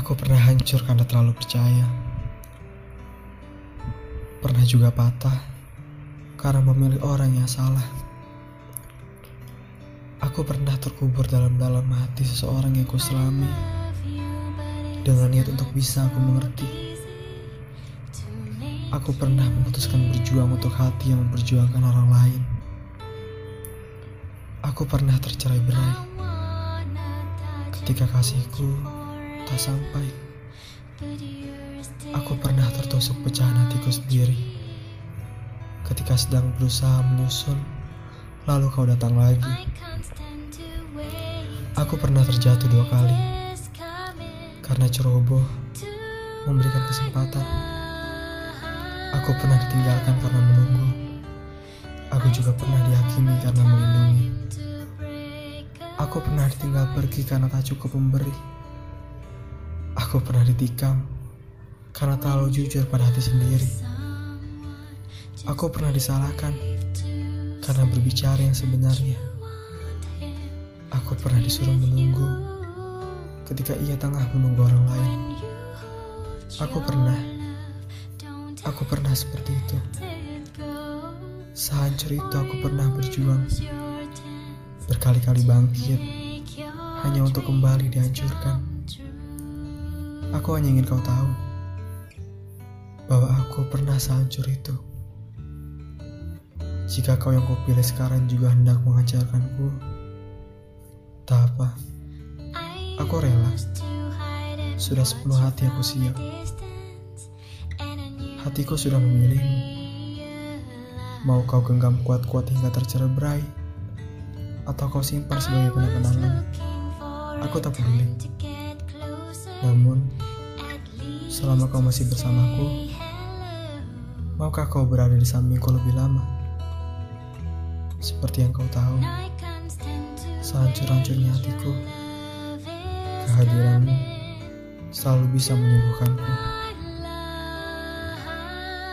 Aku pernah hancur karena terlalu percaya. Pernah juga patah karena memilih orang yang salah. Aku pernah terkubur dalam-dalam hati seseorang yang kuselami dengan niat untuk bisa aku mengerti. Aku pernah memutuskan berjuang untuk hati yang memperjuangkan orang lain. Aku pernah tercerai berai ketika kasihku tak sampai. Aku pernah tertusuk pecahan hatiku sendiri ketika sedang berusaha menyusun, lalu kau datang lagi. Aku pernah terjatuh dua kali karena ceroboh memberikan kesempatan. Aku pernah ditinggalkan karena menunggu. Aku juga pernah dihakimi karena melindungi. Aku pernah ditinggal pergi karena tak cukup memberi. Aku pernah ditikam karena terlalu jujur pada hati sendiri. Aku pernah disalahkan karena berbicara yang sebenarnya. Aku pernah disuruh menunggu ketika ia tengah menunggu orang lain. Aku pernah, aku pernah seperti itu. Sehancur itu aku pernah berjuang, berkali-kali bangkit, hanya untuk kembali dihancurkan. Aku hanya ingin kau tahu bahwa aku pernah sehancur itu. Jika kau yang kupilih sekarang juga hendak menghancurkanku, tak apa. Aku rela. Sudah sepenuh hati aku siap. Hatiku sudah memilihmu. Mau kau genggam kuat-kuat hingga tercerai atau kau simpan sebagai kenang-kenangan, aku tak peduli. Namun, selama kau masih bersamaku, maukah kau berada di sampingku lebih lama? Seperti yang kau tahu, sehancur-hancurnya hatiku, kehadiranmu selalu bisa menyembuhkanku.